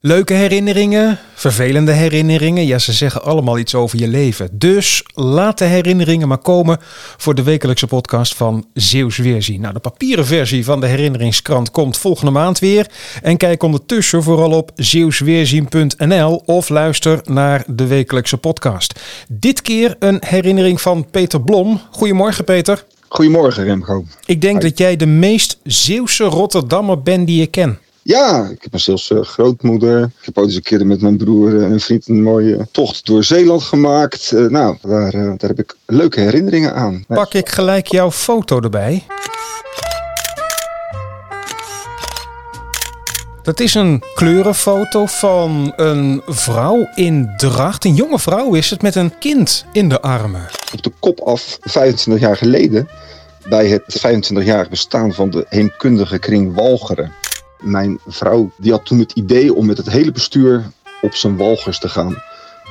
Leuke herinneringen, vervelende herinneringen. Ja, ze zeggen allemaal iets over je leven. Dus laat de herinneringen maar komen voor de wekelijkse podcast van Zeeuws Weerzien. Nou, de papieren versie van de herinneringskrant komt volgende maand weer. En kijk ondertussen vooral op zeeuwsweerzien.nl of luister naar de wekelijkse podcast. Dit keer een herinnering van Peter Blom. Goedemorgen, Peter. Goedemorgen, Remco. Ik denk dat jij de meest Zeeuwse Rotterdammer bent die ik ken. Ja, ik heb een zelfs uh, grootmoeder. Ik heb ooit eens een keer met mijn broer en een vriend een mooie tocht door Zeeland gemaakt. Uh, nou, daar, uh, daar heb ik leuke herinneringen aan. Pak ik gelijk jouw foto erbij. Dat is een kleurenfoto van een vrouw in dracht. Een jonge vrouw is het met een kind in de armen. Op de kop af, 25 jaar geleden, bij het 25-jarig bestaan van de heemkundige kring Walcheren. Mijn vrouw die had toen het idee om met het hele bestuur op zijn walgers te gaan.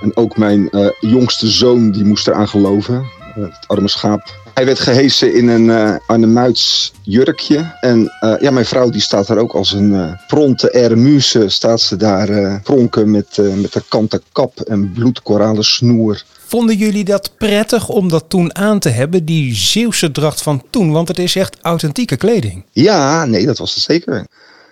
En ook mijn uh, jongste zoon die moest eraan geloven, uh, het arme schaap. Hij werd gehesen in een uh, Arnhemuits jurkje. En ja, mijn vrouw die staat daar ook als een pronte eremuse. Staat ze daar pronken met, met haar kanten kap en bloedkoralen snoer. Vonden jullie dat prettig om dat toen aan te hebben, die Zeeuwse dracht van toen? Want het is echt authentieke kleding. Ja, nee, dat was het zeker.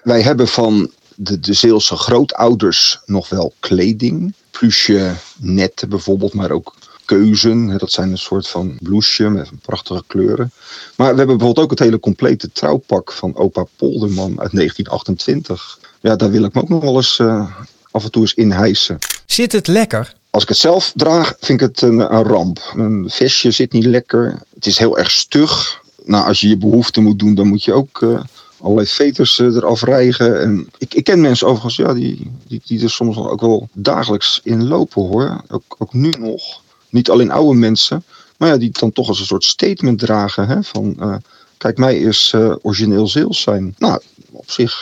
Wij hebben van de, de Zeelse grootouders nog wel kleding. Plusje netten bijvoorbeeld, maar ook keuzen. Dat zijn een soort van blouseje met prachtige kleuren. Maar we hebben bijvoorbeeld ook het hele complete trouwpak van opa Polderman uit 1928. Ja, daar wil ik me ook nog wel eens uh, af en toe eens in hijsen. Zit het lekker? Als ik het zelf draag, vind ik het een, een ramp. Een vestje zit niet lekker. Het is heel erg stug. Nou, als je je behoefte moet doen, dan moet je ook... Uh, allerlei veters eraf rijgen. En ik, ik ken mensen overigens, ja, die, die, die er soms ook wel dagelijks in lopen hoor. Ook, ook nu nog. Niet alleen oude mensen, maar ja, die dan toch als een soort statement dragen. Hè, van uh, kijk, mij is uh, origineel Zeels zijn. Nou, op zich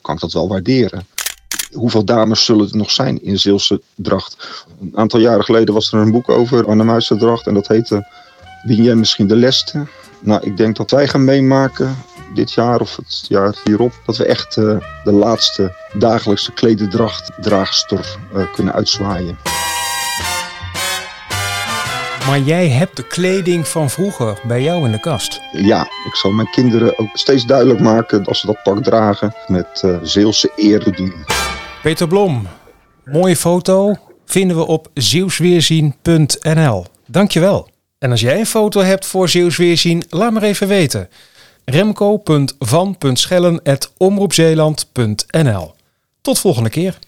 kan ik dat wel waarderen. Hoeveel dames zullen er nog zijn in Zeelse dracht? Een aantal jaren geleden was er een boek over Arnhemuise dracht en dat heette Win jij misschien de leste? Nou, ik denk dat wij gaan meemaken dit jaar of het jaar hierop, dat we echt uh, de laatste dagelijkse klededrachtdraagster uh, kunnen uitzwaaien. Maar jij hebt de kleding van vroeger bij jou in de kast. Ja, ik zal mijn kinderen ook steeds duidelijk maken als ze dat pak dragen met uh, Zeelse eer doen. Peter Blom, mooie foto vinden we op zeeuwsweerzien.nl. Dankjewel. En als jij een foto hebt voor Zeeuwsweerzien, laat maar even weten remco.van.schellen.omroepzeeland.nl. Tot volgende keer.